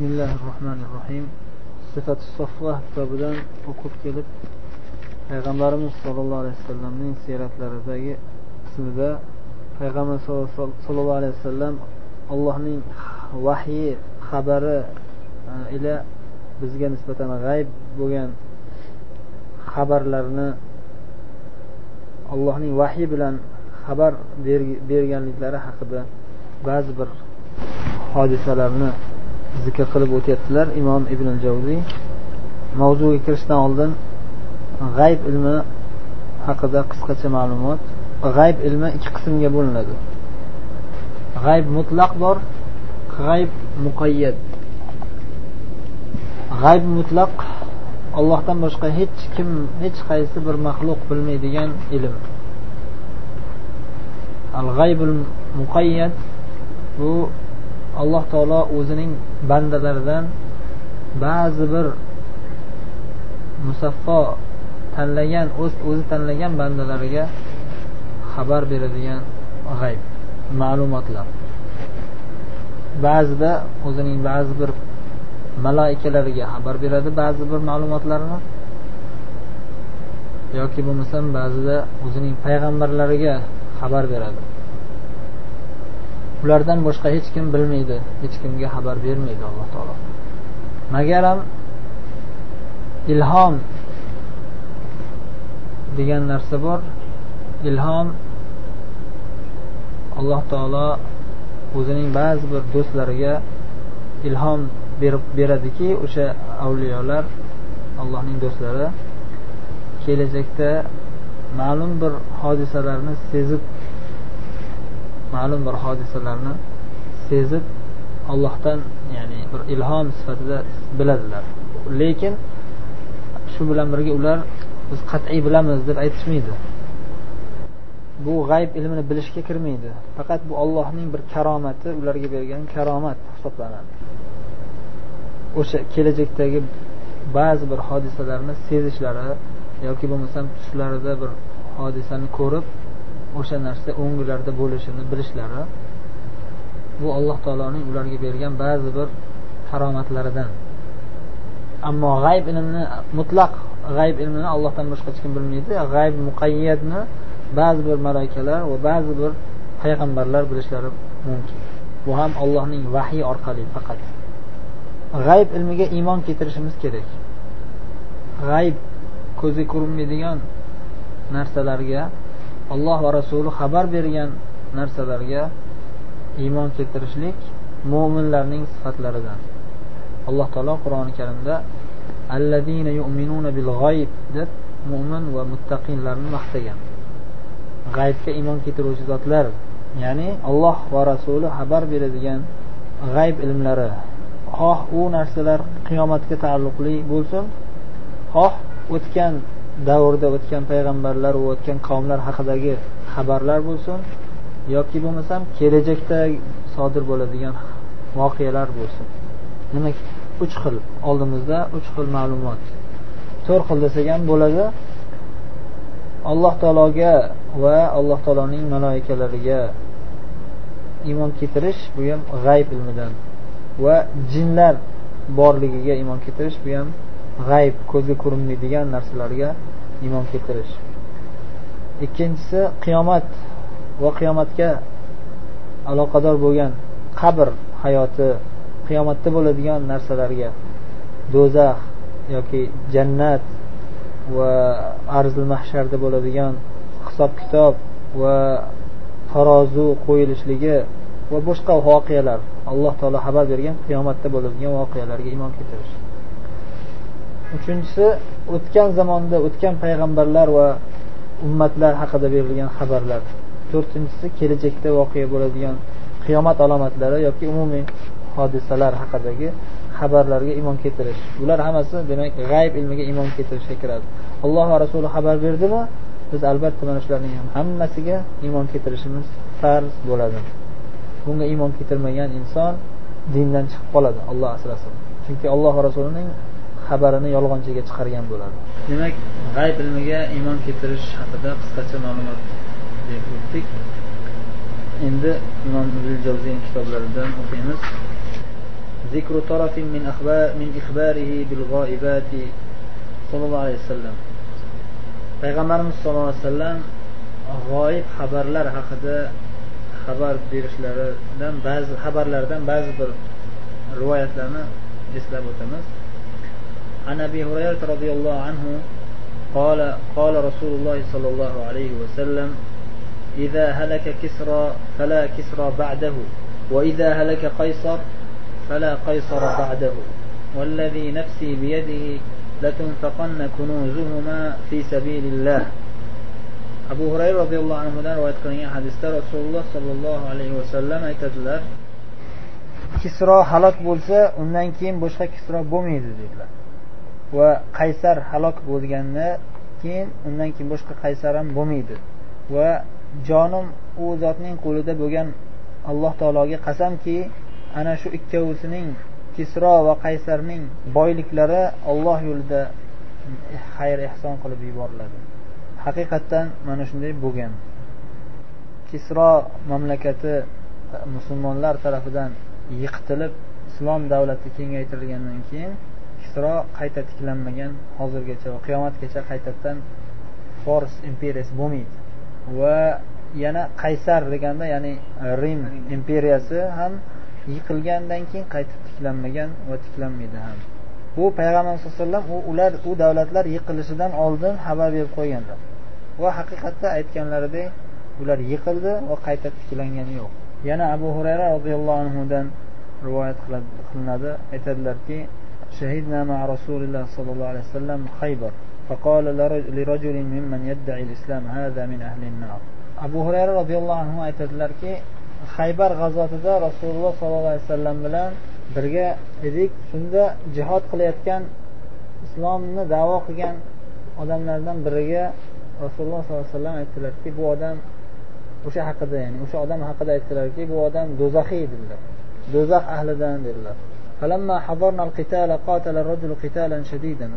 bismillahi rohmanir rohim sifati sofva kitobidan o'qib kelib payg'ambarimiz sollallohu alayhi vasallamning siyratlaridagi qismida payg'ambar sollallohu alayhi vasallam allohning vahyi xabari ila bizga nisbatan g'ayb bo'lgan xabarlarni allohning vahyi bilan xabar berganliklari haqida ba'zi bir hodisalarni zikr qilib o'tyaptilar. Imom ibn javziy mavzuga kirishdan oldin g'ayb ilmi haqida qisqacha ma'lumot. G'ayb ilmi ikki qismga bo'linadi. G'ayb mutlaq bor g'ayb muqayyad. G'ayb mutlaq allohdan boshqa hech kim hech qaysi bir maxluq bilmaydigan ilm. Al g'aybul muqayyad bu alloh taolo o'zining bandalaridan ba'zi bir musaffo tanlagan o'z o'zi tanlagan bandalariga xabar beradigan g'ayb ma'lumotlar. Ba'zida o'zining ba'zi bir maloikalariga xabar beradi ba'zi bir ma'lumotlarni. Yoki bo'lmasam ba'zida o'zining payg'ambarlariga xabar beradi. Ulardan boshqa hech kim bilmaydi hech kimga xabar bermaydi alloh taolo. Magaram ilhom degan narsa bor ilhom alloh taolo o'zining ba'zi bir do'stlariga ilhom berib beradiki o'sha avliyolar allohning do'stlari kelajakda ma'lum bir hodisalarni sezib ma'lum bir hodisalarni sezib allohdan ya'ni bir ilhom sifatida biladilar. Lekin shu bilan birga ular biz qat'iy bilamiz deb aytishmaydi. Bu g'ayb ilmini bilishga kirmaydi. Faqat bu ollohning bir karomati ularga bergan karomat hisoblanadi. O'sha kelajakdagi ba'zi bir hodisalarni sezishlari yoki bo'lmasam tushlarida bir hodisani ko'rib o'sha narsa o'nglarida bo'lishini bilishlari bu alloh taoloning ularga bergan ba'zi bir karomatlaridan ammo g'ayb ilmni mutlaq g'ayb ilmini allohdan boshqa hech kim bilmaydi. G'ayb muqayyadni ba'zi bir malakalar va ba'zi bir payg'ambarlar bilishlari mumkin. Bu ham allohning vahiy orqali faqat. G'ayb ilmiga iymon keltirishimiz kerak. G'ayb ko'zga ko'rinmaydigan narsalarga alloh va rasuli xabar bergan narsalarga iymon keltirishlik mo'minlarning sifatlaridan. Alloh taolo qur'oni karimda allazina yu'minuna bil g'ayb deb mo'min va muttaqinlarni maqtagan. G'aybga iymon keltiruvchi zotlar ya'ni alloh va rasuli xabar beradigan g'ayb ilmlari. Xoh u narsalar qiyomatga taalluqli bo'lsin xoh o'tgan davrda o'tgan payg'ambarlar va o'tgan qavmlar haqidagi xabarlar bo'lsin yoki bo'lmasam kelajakda sodir bo'ladigan voqealar bo'lsin. Demak uch xil oldimizda uch xil ma'lumot. To'rt xil desak ham bo'ladi. Alloh taologa va alloh taoloning maloikalariga iymon keltirish bu ham g'ayb ilmidan va jinlar borligiga iymon keltirish bu ham g'ayb ko'zga ko'rinmaydigan narsalarga iymon keltirish. Ikkinchisi qiyomat va qiyomatga aloqador bo'lgan qabr hayoti qiyomatda bo'ladigan narsalarga do'zax yoki jannat va arzil mahsharda bo'ladigan hisob kitob va tarozu qo'yilishligi va boshqa voqealar alloh taolo xabar bergan qiyomatda bo'ladigan voqealarga iymon keltirish. Uchinchisi o'tgan zamonda o'tgan payg'ambarlar va ummatlar haqida berilgan xabarlar. To'rtinchisi kelajakda voqea bo'ladigan qiyomat alomatlari yoki umumiy hodisalar haqidagi xabarlarga iymon keltirish. Bular hammasi demak g'ayb ilmiga iymon keltirishga kiradi. Alloh va rasuli xabar berdimi? Biz albatta mana shularning ham hammasiga iymon keltirishimiz farz bo'ladi. Bunga iymon keltirmagan inson dindan chiqib qoladi alloh asrasin. Chunki alloh va rasulining xabarini yolg'onchiga chiqargan bo'ladi demak g'ayb ilmiga iymon keltirish haqida qisqacha ma'lumot berib o'tdik endi imom javziy kitoblaridan o'qiymiz ذكر طرف من أخبار من إخباره بالغائبات صلى الله عليه وسلم payg'ambarimiz sollallohu alayhi vasallam g'oyib xabarlar haqida xabar berishlaridan ba'zi xabarlardan ba'zi bir rivoyatlarni eslab o'tamiz عن أبي هريرة رضي الله عنه قال قال رسول الله صلى الله عليه وسلم إذا هلك كسرى فلا كسرى بعده وإذا هلك قيصر فلا قيصر بعده والذي نفسي بيده لتنفقن كنوزهما في سبيل الله. أبو هريرة رضي الله عنه دار ويتقن حديث رسول الله صلى الله عليه وسلم كسرى هلك بولسة ومن كين بوشك كسرى بوميد دي دي va qaysar halok bo'lgandan keyin undan keyin boshqa qaysar ham bo'lmaydi. Va jonim u zotning qo'lida bo'lgan alloh taologa qasamki ana shu ikkovisining kisro va qaysarning boyliklari olloh yo'lida xayr ehson qilib yuboriladi. Haqiqatdan mana shunday bo'lgan. Kisro mamlakati musulmonlar tarafidan yiqitilib islom davlati kengaytirilgandan keyin kisro qayta tiklanmagan hozirgacha va qiyomatgacha qaytadan fors imperiyasi bo'lmaydi. Va yana qaysar deganda ya'ni rim imperiyasi ham yiqilgandan keyin qaytib tiklanmagan va tiklanmaydi ham. Bu payg'ambar sallallohu alayhi vasallam u ular u davlatlar yiqilishidan oldin xabar berib qo'yganlar va haqiqatda aytganlaridek ular yiqildi va qayta tiklangani yo'q. Yana abu hurayra roziyallohu anhudan rivoyat qilinadi. Aytadilarki شهدنا مع رسول الله صلى الله عليه وسلم خيبر فقال لرجل ممن يدعي الإسلام هذا من أهل النار abu hurayra roziyallohu anhu aytadilarki haybar g'azotida rasululloh sollallohu alayhi vasallam bilan birga edik shunda jihod qilayotgan islomni davo qilgan odamlardan biriga rasululloh sollallohu alayhi vasallam aytdilarki bu odam o'sha haqida ya'ni o'sha odam haqida aytdilarki bu odam do'zaxiy dedilar do'zax ahlidan dedilar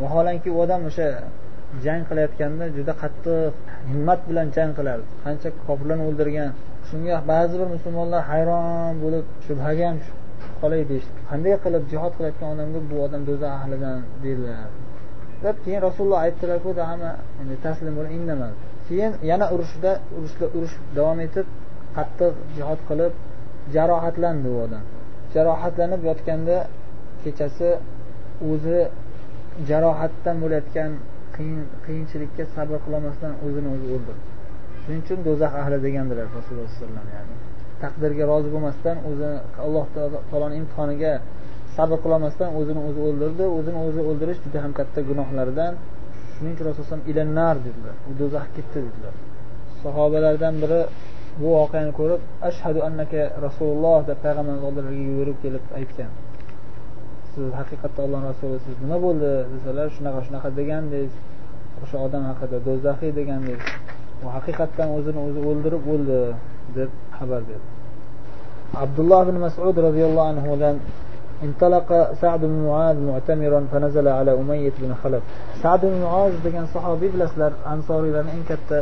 Vaholanki u odam o'sha jang qilayotganda juda qattiq himmat bilan jang qilardi. Qancha kofirlarni o'ldirgan. Shunga ba'zi bir musulmonlar hayron bo'lib shubhaga ham qolay deyishdi. Qanday qilib jihod qilayotgan odamga bu odam do'zax ahlidan deydilar. Deb keyin rasululloh aytdilarku hamma taslim bo'lib indamadi. Keyin yana urushda urushda urush davom etib qattiq jihod qilib jarohatlandi u odam. Jarohatlanib yotganda kechasi o'zi jarohatdan bo'layotgan qiyinchilikka sabr qilolmasdan o'zini o'zi o'ldirdi. Shuning uchun do'zax ahli degandilar rasululloh sallallohu alayhi vasallam yani taqdirga rozi bo'lmasdan o'zini alloh taoloni imtihoniga sabr qilolmasdan o'zini o'zi o'ldirdi. O'zini o'zi o'ldirish juda ham katta gunohlardan shuning uchun rasululloh ilannar dedilar. U do'zaxga ketdi dedilar. Sahobalardan biri bu voqeani ko'rib ashhadu annaka rasululloh deb payg'ambarimiz oldilariga yugurib kelib aytgan siz haqiqatda ollohni rasulisiz nima bo'ldi desalar shunaqa shunaqa degandingiz o'sha odam haqida do'zaxiy degandingiz u haqiqatdan o'zini o'zi o'ldirib o'ldi deb xabar berdi abdulloh ibn masud roziyallohu anhudan انطلق سعد بن معاذ معتمرا فنزل على أمية بن خلف سعد بن معاذ degan sahobiy bilasizlar ansoriylarni eng katta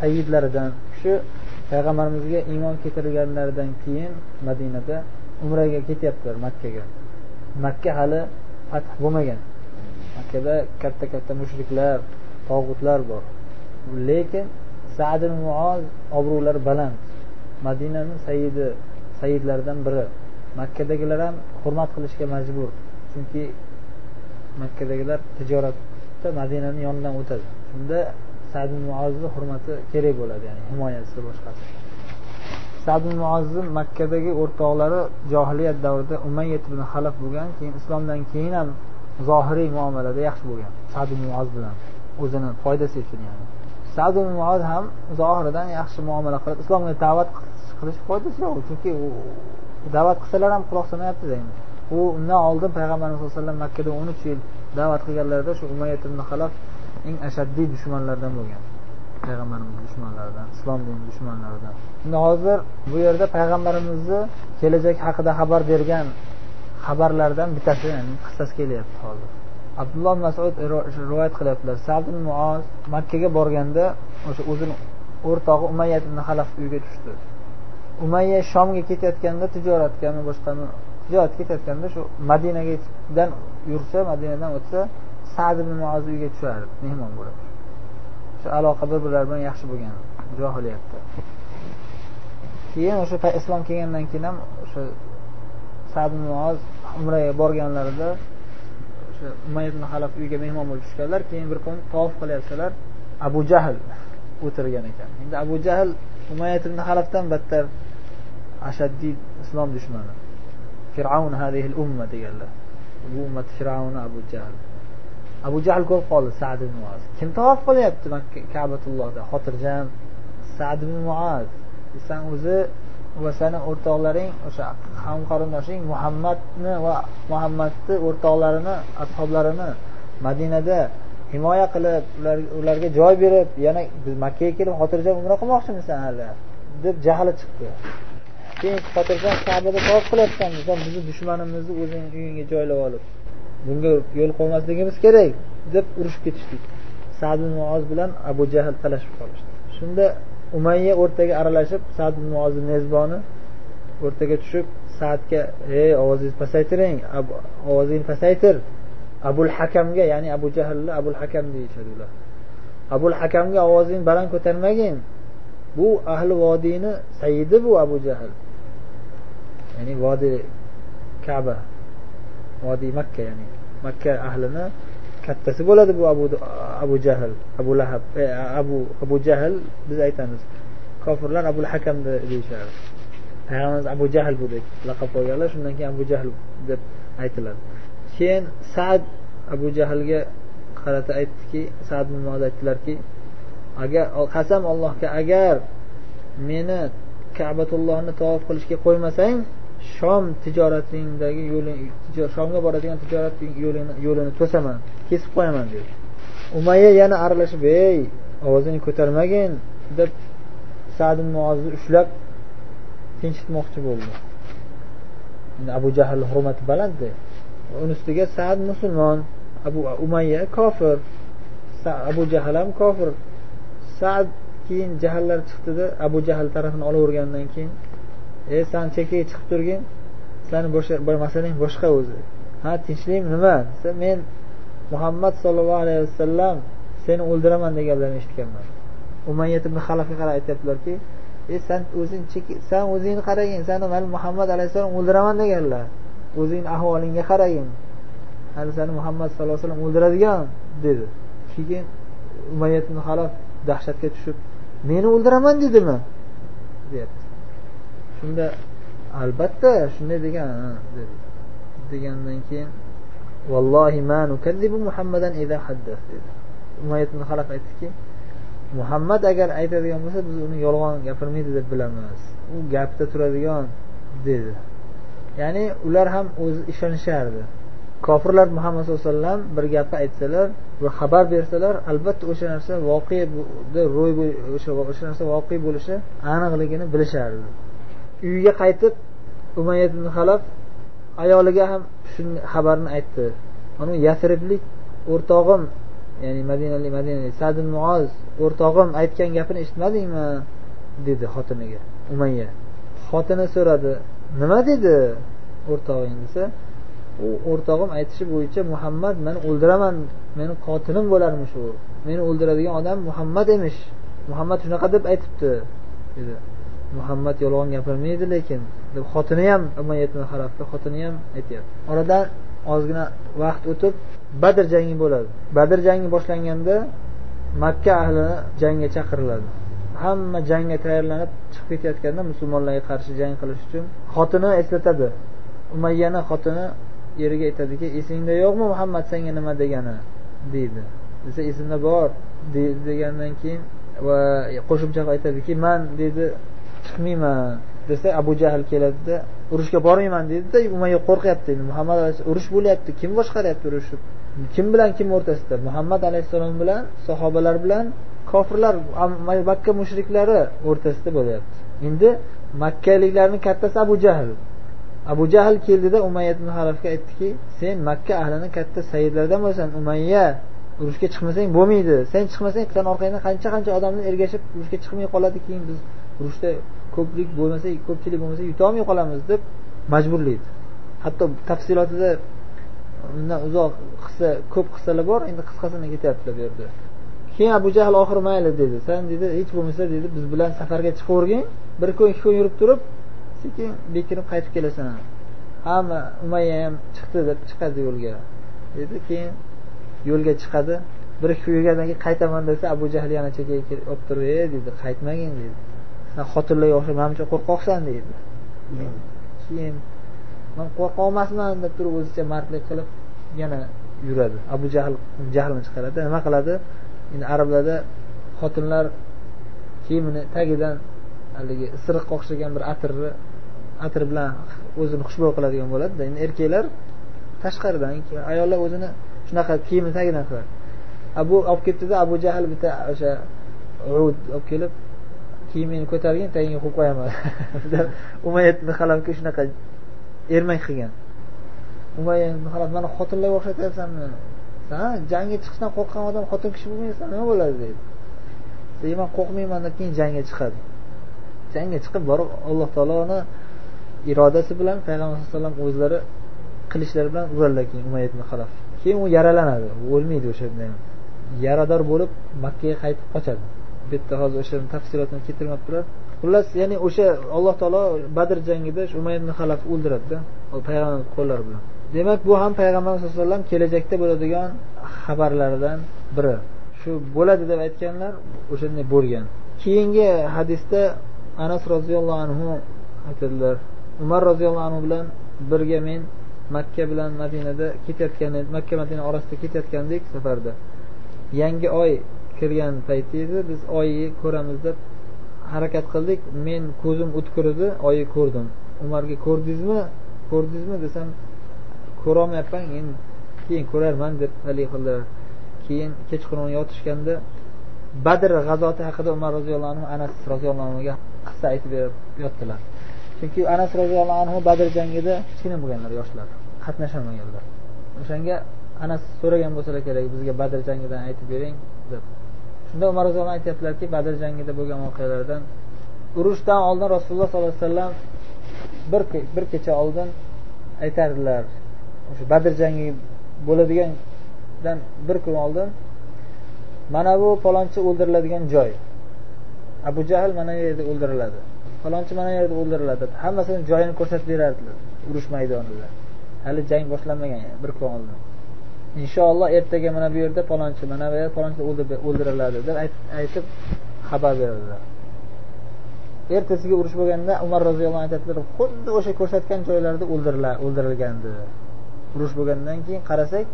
sayyidlaridan shu payg'ambarimizga iymon keltirganlaridan keyin madinada umraga ketyaptilar makkaga. Makka hali fath bo'lmagan. Makkada katta katta mushriklar tog'utlar bor. Lekin sad muoz obro'lari baland. Madinani sayidi sayidlaridan biri. Makkadagilar ham hurmat qilishga majbur. Chunki makkadagilar tijoratda madinani yonidan o'tadi. Shunda sad muozni hurmati kerak bo'ladi ya'ni himoyasi boshqasi. Sad muozni makkadagi o'rtoqlari johiliyat davrida umayyat ibn halaf bo'lgan keyin islomdan keyin ham zohiriy muomalada yaxshi bo'lgan sad muoz bilan o'zini foydasi uchun ya'ni. Sad muoz ham zohiridan yaxshi muomala qilib islomga da'vat qilish foydasi yo'q chunki u da'vat qilsalar ham quloq solmayaptida endi u undan oldin payg'ambarimiz sallallohu alayhi vasallam makkada o'n uch yil da'vat qilganlarida shu umayyat ibn halaf eng ashaddiy dushmanlardan bo'lgan. Payg'ambarimiz dushmanlaridan islom dini dushmanlaridan. Endi hozir bu yerda payg'ambarimizni kelajak haqida xabar bergan xabarlardan bittasi ya'ni qissasi kelyapti hozir. Abdulloh masud rivoyat qilyaptilar. Sad muoz makkaga borganda o'sha o'zini o'rtog'i umayya ibn halaf uyiga tushdi. Umayya shomga ketayotganda tijoratgami boshqami tijoratga ketayotganda shu madinadan yursa madinadan o'tsa sad ibn muoz tushardi mehmon bo'lib. Shu aloqa bir birlari bilan yaxshi bo'lgan johiliyatda keyin o'sha islom kelgandan keyin ham o'sha sad namoz muoz umraga borganlarida o'sha umay ibn uyga mehmon bo'lib tushganlar keyin bir kun tavof qilyapsalar abu jahl o'tirgan ekan. Endi abu jahl umayat ibn halabdan battar ashaddiy islom dushmani. Fir'avn hadihil umma deganlar. Bu ummat fir'avni abu jahl. Abu jahl ko'rib qoldi sad ibn muaz. Kim tavof qilyapti kabatullohda xotirjam. Sad ibn muaz. San o'zi va sani o'rtoqlaring o'sha ham qarindoshing muhammadni va muhammadni o'rtoqlarini ashoblarini madinada himoya qilib ularga joy berib yana biz makkaga kelib xotirjam umra qilmoqchimisan hali deb jahli chiqdi. Keyin xotirjam kabada tavof qilyapsan desa bizni dushmanimizni o'zing uyingga joylab olib. Bunga yo'l qo'ymasligimiz kerak deb urushib ketishdik. Sad muoz bilan abu jahl talashib qolishdi. Shunda umayya o'rtaga aralashib sad muozni mezboni o'rtaga tushib saadga ey ovozingizni pasaytiring ovozingni pasaytir. Abul hakamga ya'ni abu jahlni abul hakam deyishadi ular. Abul hakamga ovozingni baland ko'tarmagin. Bu ahli vodiyni sayidi bu abu jahl. Ya'ni vodiy kaba. Vodiy makka ya'ni makka ahlini kattasi bo'ladi bu abu abu jahl abu lahab e, abu abu jahl biz aytamiz kofirlar abul hakam deyishadi payg'ambarimiz abu jahl bu deb laqab qo'yganlar shundan keyin abu jahl deb aytiladi. Keyin sad abu jahlga qarata aytdiki sad aytdilarki agar qasam allohga agar meni kabatullohni tavof qilishga qo'ymasang shom tijoratingdagi yo'ling shomga boradigan tijorat yo'lini yo'lini to'saman kesib qo'yaman dedi. Umayya yana aralashib ey ovozingni ko'tarmagin deb sad muozni ushlab tinchitmoqchi bo'ldi. Endi abu jahl hurmati balandda uni ustiga sad musulmon abu umayya kofir abu jahl ham kofir. Sad keyin jahllar chiqdida abu jahl tarafini olavergandan keyin e san chekkaga chiqib turgin. Sani masalang boshqa o'zi. Ha tinchlikmi nima? Desa men muhammad sollallohu alayhi vasallam seni o'ldiraman deganlarini eshitganman. Umayyat ibn halafga qarab aytyaptilarki e san o'zing san o'zingni qaragin sani mana muhammad alayhissalom o'ldiraman deganlar. O'zingni ahvolingga qaragin. Hali sani muhammad sallallohu alayhi vasallam o'ldiradigan dedi. Keyin umayyat ibn halaf dahshatga tushib meni o'ldiraman dedimi deyapti. Shunda albatta shunday degan dedi. Degandan keyin vallohi ma nukazzibu muhammadan haddas dedi. Umayyat ibn halaf aytdiki muhammad agar aytadigan bo'lsa biz uni yolg'on gapirmaydi deb bilamiz. U gapda turadigan dedi. Ya'ni ular ham o'zi ishonishardi. Kofirlar muhammad sallallohu alayhi vasallam bir gapni aytsalar va xabar bersalar albatta o'sha narsa voqea ro'y o'sha narsa voqea bo'lishi aniqligini bilishardi. Uyiga qaytib umayyat ibn halaf ayoliga ham shu xabarni aytdi. Anu yasriblik o'rtog'im ya'ni madinalik madinalik sad muoz o'rtog'im aytgan gapini eshitmadingmi? dedi xotiniga umayya. Xotini so'radi nima dedi? o'rtog'ing desa u o'rtog'im aytishi bo'yicha muhammad meni o'ldiraman meni qotilim bo'larmish u. Meni o'ldiradigan odam muhammad emish. Muhammad shunaqa deb aytibdi dedi. Muhammad yolg'on gapirmaydi lekin deb xotini ham umayyat xotini ham aytyapti. Oradan ozgina vaqt o'tib badr jangi bo'ladi. Badr jangi boshlanganda makka ahli jangga chaqiriladi. Hamma jangga tayyorlanib chiqib ketayotganda musulmonlarga qarshi jang qilish uchun xotini eslatadi. Umayyani xotini eriga aytadiki esingda yo'qmi muhammad senga nima degani? deydi. Desa esimda bor. Degandan keyin va qo'shimcha aytadiki man deydi chiqmayman desa abu jahl keladida urushga bormayman deydida umayya qo'rqyapti endi muhammad alayhisalom urush bo'lyapti kim boshqaryapti urushni? Kim bilan kim o'rtasida? Muhammad alayhissalom bilan sahobalar bilan kofirlar makka mushriklari o'rtasida bo'lyapti. Endi makkaliklarni kattasi abu jahl. Abu jahl keldida umayya ibn halafga aytdiki sen makka ahlini katta sayyidlardan bo'lsan umayya urushga chiqmasang bo'lmaydi. Sen chiqmasang sani orqangdan qancha qancha odamlar ergashib urushga chiqmay qoladi keyin biz urushda ko'plik bo'lmasa ko'pchilik bo'lmasa yutolmay qolamiz deb majburlaydi. Hatto tafsilotida undan uzoq qissa ko'p qissalar bor endi qisqasini ketyaptilar bu yerda. Keyin abu jahl oxiri mayli dedi. San dedi hech bo'lmasa dedi biz bilan safarga chiqavergin bir kun ikki kun yurib turib sekin bekinib qaytib kelasan. Hamma umayya ham chiqdi deb chiqadi yo'lga. Dedi keyin yo'lga chiqadi. Bir ikki kun yurgandan keyin qaytaman desa abu jahl yana chekkaga kelib olib turib e dedi qaytmagin dedi. San xotinlarga o'xshab manimcha qo'rqoqsan deydi. Keyin man qo'rqoq emasman deb turib o'zicha mardlik qilib yana yuradi. Abu jahl jahlini chiqaradi. Nima qiladi? Endi arablarda xotinlar kiyimini tagidan haligi isiriqqa o'xshagan bir atirni atir bilan o'zini xushbo'y qiladigan bo'ladida. Endi erkaklar tashqaridan ayollar o'zini shunaqa kiyimini tagidan qiladi. Abu olib kelibdida abu jahl bitta o'sha ud olib kelib kiyimingni ko'targin tagingga qo'yib qo'yaman. Umayyatni halamga shunaqa ermak qilgan. Umayya mana xotinlarga o'xshatyapsanmi? San jangga chiqishdan qo'rqqan odam xotin kishi bo'lmaysan nima bo'ladi? deydi deydi man qo'rqmayman deb keyin jangga chiqadi. Jangga chiqib borib alloh taoloni irodasi bilan payg'ambar sallallohu alayhi vasallam o'zlari qilichlari bilan uradilar keyin umayya ibn halaf keyin u yaralanadi. O'lmaydi o'sha yarador bo'lib makkaga qaytib qochadi. Bu yerda hozir o'sha tafsilotini keltirmabdilar. Xullas ya'ni o'sha alloh taolo badr jangida umay ibn halaf o'ldiradida payg'ambar qo'llari bilan. Demak bu ham payg'ambar sallallohu alayhi vasallam kelajakda bo'ladigan xabarlaridan biri. Shu bo'ladi deb aytganlar o'shanday bo'lgan. Keyingi hadisda anas roziyallohu anhu aytadilar umar roziyallohu anhu bilan birga men makka bilan madinada ketayotgan makka madina orasida ketayotgandik safarda. Yangi oy kirgan payti edi biz oyni ko'ramiz deb harakat qildik. Men ko'zim o'tkir edi oyni ko'rdim. Umarga ko'rdingizmi? Ko'rdingizmi desam ko'rolmayapman endi keyin ko'rarman deb haligi qildilar keyin kechqurun yotishganda badr g'azoti haqida umar roziyallohu anhu anas roziyallohu anhuga qissa aytib yotdilar. Chunki anas roziyallohu anhu badr jangida kichkina bo'lganlar yoshlar qatnashmaganlar o'shanga anas so'ragan bo'lsalar kerak bizga badr jangidan aytib bering deb. Shunda umar roziyallohu aytyaptilarki badr jangida bo'lgan voqealardan urushdan oldin rasululloh sollallohu alayhi vasallam bir bir kecha oldin aytardilar. O'sha badr jangi bo'ladigandan bir kun oldin mana bu palonchi o'ldiriladigan joy. Abu jahl mana bu yerda o'ldiriladi. Falonchi mana bu yerda o'ldiriladi. Hammasini joyini ko'rsatib berardilar urush maydonida. Hali jang boshlanmagan bir kun oldin. Inshaalloh ertaga mana bu yerda palonchi mana bu yerda palonchi o'ldiriladi deb aytib xabar beradilar. Ertasiga urush bo'lganda umar roziyallohu anhu aytadilar xuddi o'sha ko'rsatgan joylarda o'ldirilgandi. Urush bo'lgandan keyin qarasak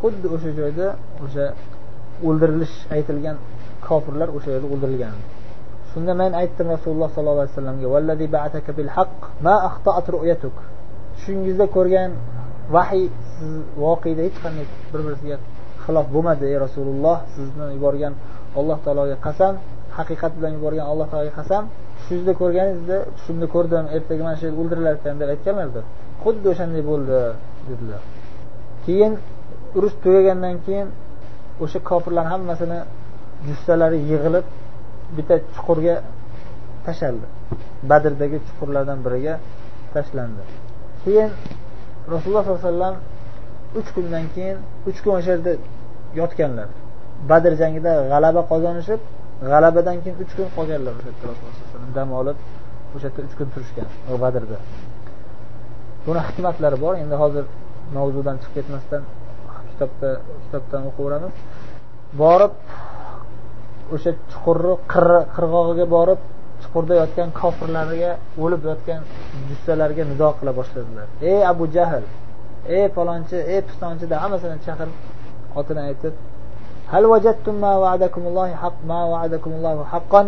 xuddi o'sha joyda o'sha o'ldirilish aytilgan kofirlar o'sha yerda o'ldirilgan. Shunda men aytdim rasululloh sollallohu alayhi vasallamga tushingizda ko'rgan vahiy voqeda hech qanday bir birisiga xilof bo'lmadi ey rasululloh sizni yuborgan alloh taologa qasam haqiqat bilan yuborgan alloh taologa qasam tushingizda ko'rganingizda tushimda ko'rdim ertaga mana shu yerda o'ldirilar ekan deb aytganlarda xuddi o'shanday bo'ldi dedilar. Keyin urush tugagandan keyin o'sha kofirlar hammasini jussalari yig'ilib bitta chuqurga tashlandi. Badrdagi chuqurlardan biriga tashlandi. Keyin rasululloh sollallohu alayhi vasallam uch kundan keyin uch kun o'sha yerda yotganlar. Badr jangida g'alaba qozonishib g'alabadan keyin uch kun qolganlar o'sha yerda rasululloh dam olib o'sha yerda uch kun turishgan badrda. Buni hikmatlari bor. Endi hozir mavzudan chiqib ketmasdan kitobda kitobdan o'qiveramiz borib o'sha chuqurni qirg'og'iga borib chuqurda yotgan kofirlarga o'lib yotgan jussalarga nido qila boshladilar. Ey abu jahl ey falonchi ey pistonchi deb hammasini chaqirib otini aytib hal vajadtum ma va'adakumullohi haq ma va'adakumullohu haqqan?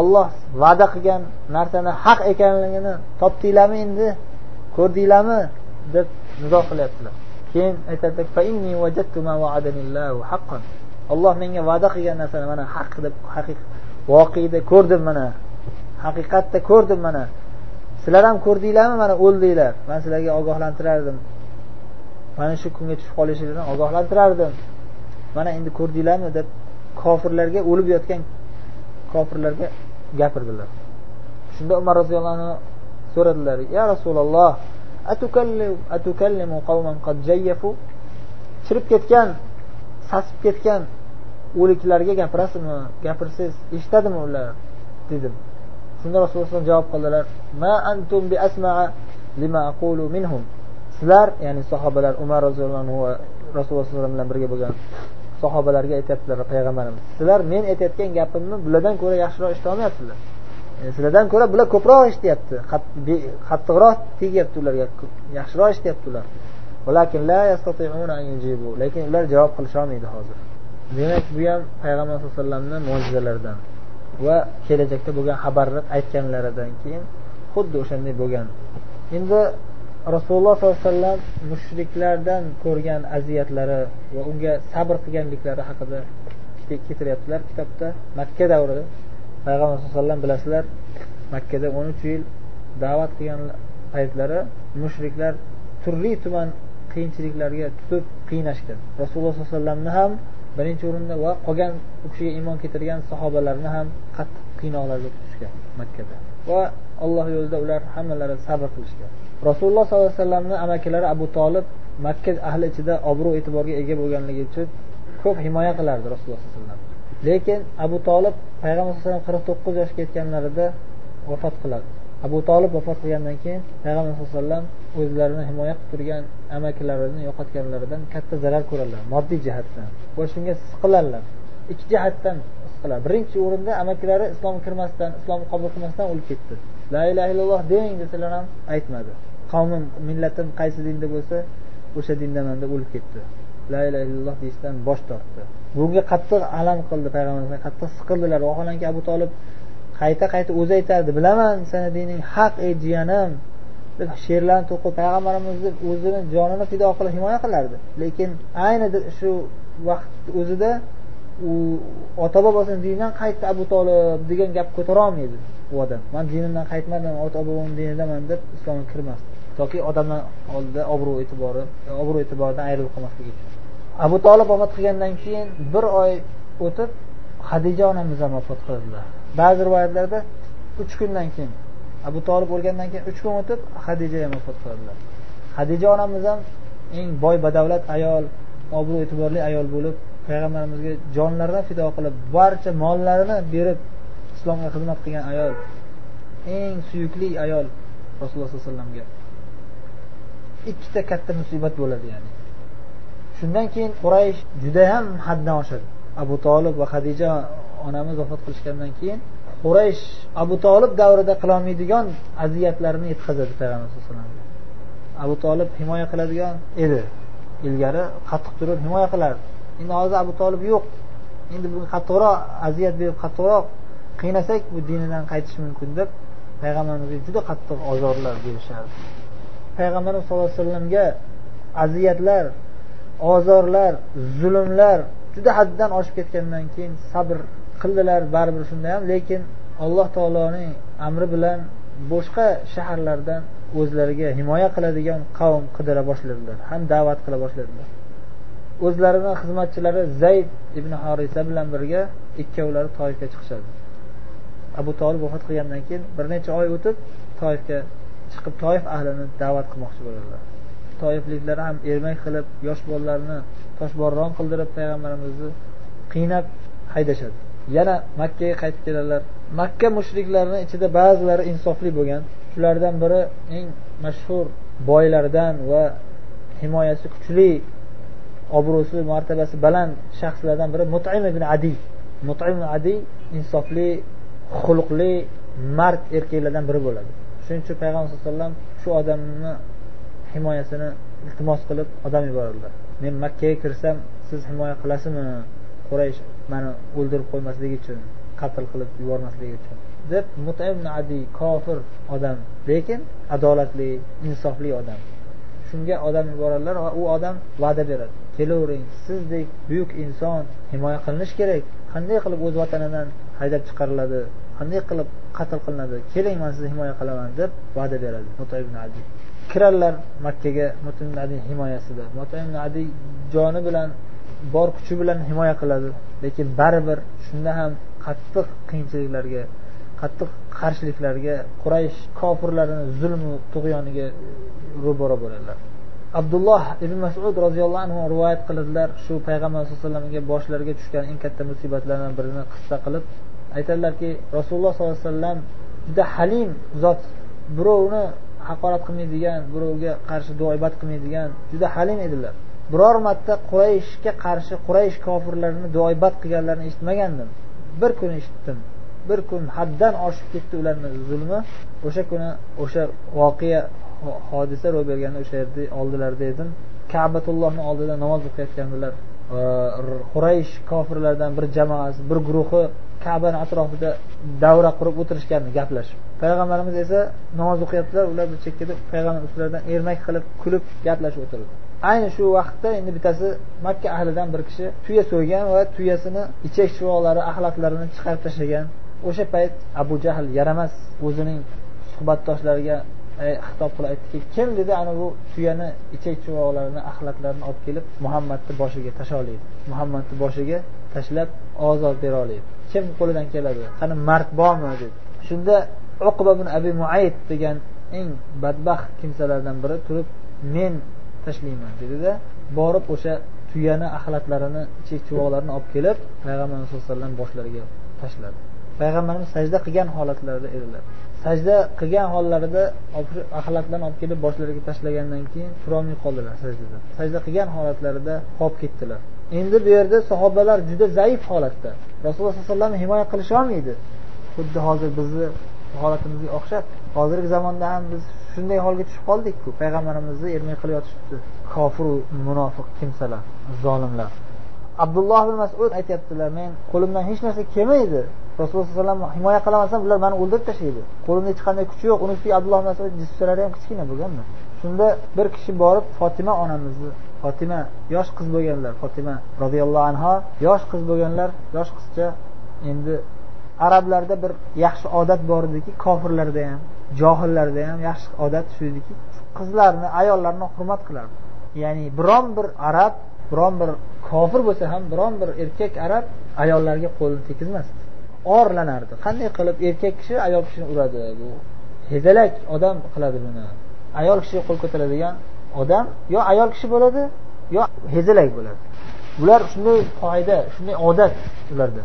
Olloh va'da qilgan narsani haq ekanligini topdinglarmi endi? Ko'rdinglarmi? deb nizo qilyaptilar. Keyin aytadilar olloh menga va'da qilgan narsani mana haq deb haqiqat voqeda ko'rdim mana haqiqatda ko'rdim mana. Sizlar ham ko'rdinglarmi mana o'ldinglar. Man sizlarga ogohlantirardim. Mana shu kunga tushib qolishingizdan ogohlantirardim. Mana endi ko'rdinglarmi deb kofirlarga o'lib yotgan kofirlarga gapirdilar. Shunda umar roziyallohu anhu so'radilar ya rasululloh chirib ketgan sasib ketgan o'liklarga gapirasizmi gapirsangiz eshitadimi ular? dedim. Shunda rasululloh javob qildilar ma antum bi asmaa lima aqulu minhum. Sizlar ya'ni sahobalar umar roziyallohu anhu va rasululloh sallallohu alayhi bilan birga bo'lgan sahobalarga aytyaptilar payg'ambarimiz sizlar men aytayotgan gapimni bulardan ko'ra yaxshiroq eshitolmayapsizlar sizlardan ko'ra bular ko'proq eshityapti qattiqroq tegyapti ularga yaxshiroq eshityapti ular. Lekin ular javob qilisholmaydi hozir. Demak bu ham payg'ambar sallallohu alayhi vasallamni mo'jizalaridan va kelajakda bo'lgan xabarni aytganlaridan keyin xuddi o'shanday bo'lgan. Endi rasululloh sollallohu alayhi vasallam mushriklardan ko'rgan aziyatlari va unga sabr qilganliklari haqida keltiryaptilar kitobda. Makka davrida payg'ambar sallallohu alayhi vasallam bilasizlar makkada o'n uch yil da'vat qilgan paytlari mushriklar turli tuman qiyinchiliklarga tutib qiynashgan. Rasululloh sollallohu alayhi vasallamni ham birinchi o'rinda va qolgan u kishiga iymon keltirgan sahobalarni ham qattiq qiynoqlarga tutishgan makkada. Va alloh yo'lida ular hammalari sabr qilishgan. Rasululloh sollallohu alayhi vasallamni amakilari abu tolib makka ahli ichida obro' e'tiborga ega bo'lganligi uchun ko'p himoya qilardi rasululloh sallallohu alayhi vasallam. Lekin abu tolib payg'ambar alayhi vasallam qirq to'qqiz yoshga yetganlarida vafot qiladi. Abu tolib vafot qilgandan keyin payg'ambar sallallohu alayhi vasallam o'zlarini himoya qilib turgan amakilarini yo'qotganlaridan katta zarar ko'radilar moddiy jihatdan. Va shunga siqiladilar ikki jihatdan siqiladi birinchi o'rinda amakilari islomga kirmasdan islomni qabul qilmasdan o'lib ketdi. La ilaha illalloh deng desalar ham aytmadi. Qavmim millatim qaysi dinda bo'lsa o'sha dindaman deb o'lib ketdi. La ilaha illalloh deyishdan bosh tortdi. Bunga qattiq alam qildi payg'ambarimiz qattiq siqildilar vaholanki abu tolib qayta qayta o'zi aytardi bilaman seni dining haq ey jiyanim. Deb she'rlarni to'qib payg'ambarimizni o'zini jonini fido qilib himoya qilardi. Lekin ayni shu vaqt o'zida u ota bobosini dinidan qaytdi abu tolib degan gap ko'tarolmaydi u odam. Man dinimdan qaytmadim ota bobomni dinidaman deb islomga kirmasdi. Toki odamlar oldida obro' e'tibori obro' e'tiboridan ayrilib qolmasligi uchun. Abu tolib vafot qilgandan keyin bir oy o'tib hadija onamiz ham vafot qildilar. Ba'zi rivoyatlarda uch kundan keyin abu tolib o'lgandan keyin uch kun o'tib hadija ham vafot qildilar. Hadija onamiz ham eng boy badavlat ayol obro' e'tiborli ayol bo'lib payg'ambarimizga jonlaridan fido qilib barcha mollarini berib islomga xizmat qilgan ayol eng suyukli ayol rasululloh sollallohu alayhi vasallamga ikkita katta musibat bo'ladi ya'ni. Shundan keyin quraysh judayam haddan oshadi. Abu tolib va hadija onamiz vafot qilishgandan keyin quraysh abu tolib davrida qilolmaydigan aziyatlarni yetkazadi payg'ambar alayhi abu tolib himoya qiladigan edi. Ilgari qattiq turib himoya qilardi. Endi hozir abu tolib yo'q. Endi bunga qattiqroq aziyat berib qattiqroq qiynasak bu dinidan qaytishi mumkin deb payg'ambarimizga juda qattiq ozorlar berishardi. Payg'ambarimiz sallallohu alayhi vasallamga aziyatlar ozorlar zulmlar juda haddan oshib ketgandan keyin sabr qildilar. Baribir shunda ham lekin alloh taoloning amri bilan boshqa shaharlardan o'zlariga himoya qiladigan qavm qidira boshladilar ham da'vat qila boshladilar. O'zlarini xizmatchilari zayd ibn horisa bilan birga ikkovlari toifga chiqishadi. Abu tolib vafot qilgandan keyin bir necha oy o'tib toifga chiqib toif ahlini da'vat qilmoqchi bo'ladilar toifliklar ham ermak qilib yosh bolalarni toshbo'ron qildirib payg'ambarimizni qiynab haydashadi. Yana makkaga qaytib keladilar makka mushriklarini ichida ba'zilari insofli bo'lgan. Shulardan biri eng mashhur boylardan va himoyasi kuchli obro'si martabasi baland shaxslardan biri mutim ibn adi. Mutim ibn adi insofli xulqli mard erkaklardan biri bo'ladi. Shuning uchun payg'ambar sallallohu alayhi vasallam shu odamni himoyasini iltimos qilib odam yuboradilar men makkaga kirsam siz himoya qilasizmi? Quraysh mani o'ldirib qo'ymasligi uchun qatl qilib yubormasligi uchun deb mutim adi kofir odam lekin adolatli insofli odam. Shunga odam yuboradilar va u odam va'da beradi. Kelavering sizdek buyuk inson himoya qilinishi kerak. Qanday qilib o'z vatanidan haydab chiqariladi? Qanday qilib qatl qilinadi keling man sizni himoya qilaman deb va'da beradi ibn adi. Kiradilar makkaga ibn adi himoyasida. Ibn adi joni bilan bor kuchi bilan himoya qiladi lekin baribir shunda ham qattiq qiyinchiliklarga qattiq qarshiliklarga quraysh kofirlarini zulmu tug'yoniga ro'baro bo'ladilar abdulloh ibn masud roziyallohu anhu rivoyat qiladilar shu payg'ambar sallallohu alayhi vasallamga boshlariga tushgan eng katta musibatlardan birini qissa qilib aytadilarki rasululloh sollallohu alayhi vasallam juda halim zot. Birovni haqorat qilmaydigan birovga qarshi duoibat qilmaydigan juda halim edilar. Biror marta qurayshga qarshi quraysh kofirlarini duoibat qilganlarini eshitmagandim. Bir kun eshitdim. Bir kun haddan oshib ketdi ularni zulmi. O'sha kuni o'sha voqea hodisa ro'y berganda o'sha yerda oldilarida edim kabatullohni oldida namoz o'qiyotgandilar. Quraysh kofirlardan bir jamoasi bir guruhi kabani atrofida davra qurib o'tirishgandi gaplashib. Payg'ambarimiz esa namoz o'qiyaptilar ular bir chekkada payg'ambar ustlaridan ermak qilib kulib gaplashib o'tirdi. Ayni shu vaqtda endi bittasi makka ahlidan bir kishi tuya so'ygan va tuyasini ichak shivoqlari axlatlarini chiqarib tashlagan. O'sha payt abu jahl yaramas o'zining suhbatdoshlariga e, xitob qilib aytdiki kim dedi ana bu tuyani ichak chuvoqlarini axlatlarini olib kelib muhammadni boshiga tashlaydi muhammadni boshiga tashlab ozod bera olaydi. Kim qo'lidan keladi? Qani mard bormi dedi shunda uqba ibn abi muayid degan eng badbaxt kimsalardan biri turib men tashlayman dedida borib o'sha tuyani axlatlarini ichak chuvoqlarini olib kelib payg'ambarimiz sallallohu alayhi vasallam boshlariga tashladi. Payg'ambarimiz sajda qilgan holatlarida edilar. Sajda qilgan hollarida axlatlarni olib kelib boshlariga tashlagandan keyin turolmay qoldilar sajdada. Sajda qilgan holatlarida qolib ketdilar. Endi bu yerda sahobalar juda zaif holatda. Rasululloh sallallohu alayhi vasallamni himoya qilisholmaydi xuddi hozir bizni holatimizga o'xshab hozirgi zamonda ham biz shunday holga tushib qoldikku payg'ambarimizni ermak qilib yotishibdi kofiru munofiq kimsalar zolimlar. Abdulloh ibn masud aytyaptilar men qo'limdan hech narsa kelmaydi. Rasululloh sallallohu alayhi vasallam himoya qilmasam ular mani o'ldirib tashlaydi. Qo'limda hech qanday kuchi yo'q. Uni ustiga abdulloh masud jussalari ham kichkina bo'lganda shunda bir kishi borib fotima onamizni fotima yosh qiz bo'lganlar. Fotima roziyallohu anho yosh qiz bo'lganlar. Yosh qizcha endi arablarda bir yaxshi odat bor ediki kofirlarda ham johillarda ham yaxshi odat shu ediki qizlarni ayollarni hurmat qilardi. Ya'ni biron bir arab biron bir kofir bo'lsa ham biron bir erkak arab ayollarga qo'lini tegizmasdi orlanardi. Qanday qilib erkak kishi ayol kishini uradi? Bu hezalak odam qiladi buni. Ayol kishiga qo'l ko'taradigan odam yo ayol kishi bo'ladi yo hezalak bo'ladi. Bular shunday qoida shunday odat ularda.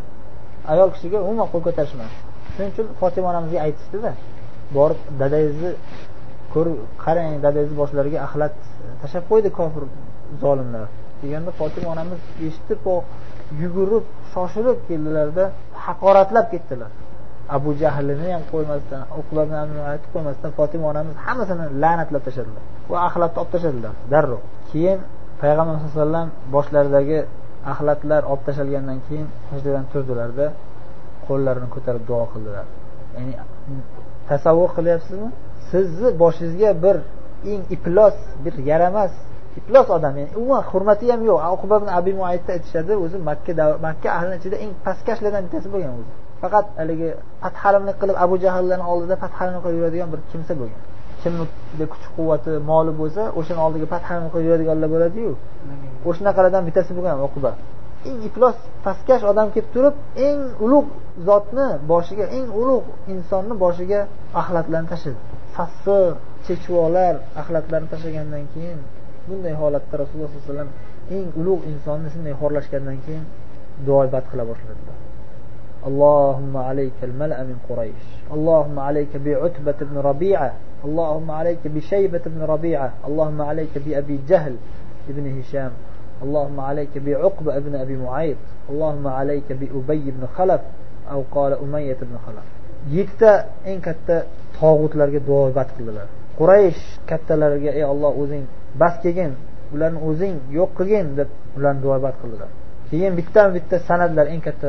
Ayol kishiga umuman qo'l ko'tarishmas shuning uchun fotima onamizga aytishdida borib dadangizni ko'rib qarang dadangizni boshlariga axlat tashlab qo'ydi kofir zolimlar. Deganda fotima onamiz eshitib yugurib shoshilib keldilarda haqoratlab ketdilar. Abu jahlini ham qo'ymasdan aytib qo'ymasdan fotima onamiz hammasini la'natlab tashladilar. Va axlatni olib tashladilar. Darrov. Keyin payg'ambar sallallohu alayhi vasallam boshlaridagi axlatlar olib tashlgandan keyin sajdadan turdilarda qo'llarini ko'tarib duo qildilar. Ya'ni tasavvur qilyapsizmi? Sizni boshingizga bir eng iflos bir yaramas iflos odam. Ya'ni umuman hurmati ham yo'q. Uquba ibn abi muaytda aytishadi o'zi makka makka ahlini ichida eng pastkashlardan bittasi bo'lgan o'zi. Faqat haligi pathalimlik qilib abu jahllarni oldida pathalimlik qilib yuradigan bir kimsa bo'lgan. kimni kuch quvvati moli bo'lsa o'shani oldiga pathalimlik qilib yuradiganlar bo'ladiyu o'shanaqalardan bittasi bo'lgan uquba eng iflos pastkash odam kelib turib eng ulug' zotni boshiga eng ulug' insonni boshiga axlatlarni tashladi sassiq chechvolar axlatlarni tashlagandan keyin bunday holatda rasululloh sollallohu alayhi vasallam eng ulug' insonni shunday xorlashgandan keyin duoibat qila boshladilar اللهم عليك الملأ من قريش اللهم عليك بعتبة بن ربيعة اللهم عليك بشيبة بن ربيعة اللهم عليك بأبي جهل ابن هشام اللهم عليك بعقبة ابن أبي معيط اللهم عليك بأبي بن خلف أو قال أمية بن خلف yettita eng katta tog'utlarga duobat qildilar quraysh kattalariga ey olloh o'zing bas kelgin ularni o'zing yo'q qilgin deb ularni duobat qildilar keyin bittan bitta sanadlar eng katta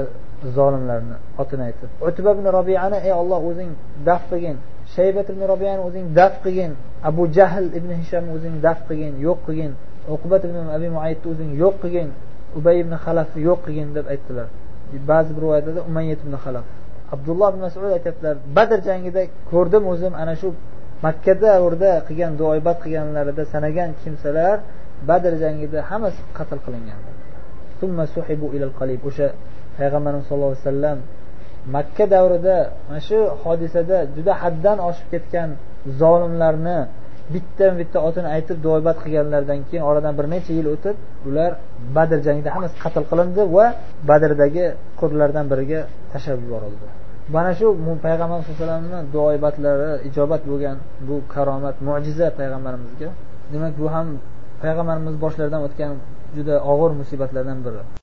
zolimlarni otini aytib utba ibn robiyani ey olloh o'zing daf qilgin shaybat ibn robiyani o'zing daf qilgin. Abu jahl ibn hishamni o'zing daf qilgin yo'q qilgin. Uqbat ibn abi muaytni o'zing yo'q qilgin. Ubay ibn halafni yo'q qilgin deb aytdilar. Ba'zi bir rivoyatlarda umayyat ibn xalaf abdulloh ibn masud aytyaptilar badr jangida ko'rdim o'zim ana shu makkada o'rda qilgan duoibat qilganlarida sanagan kimsalar badr jangida hammasi qatl qilingan. O'sha payg'ambarimiz sallallohu alayhi vasallam makka davrida mana shu hodisada juda haddan oshib ketgan zolimlarni bitta bitta otini aytib duobat qilganlaridan keyin oradan bir necha yil o'tib ular badr jangida hammasi qatl qilindi va badrdagi qurlardan biriga tashlab yuborildi mana shu payg'ambar sallallohu alayhi vasallamni duoibatlari ijobat bo'lgan bu karomat mo'jiza payg'ambarimizga. Demak bu ham payg'ambarimiz boshlaridan o'tgan juda og'ir musibatlardan biri.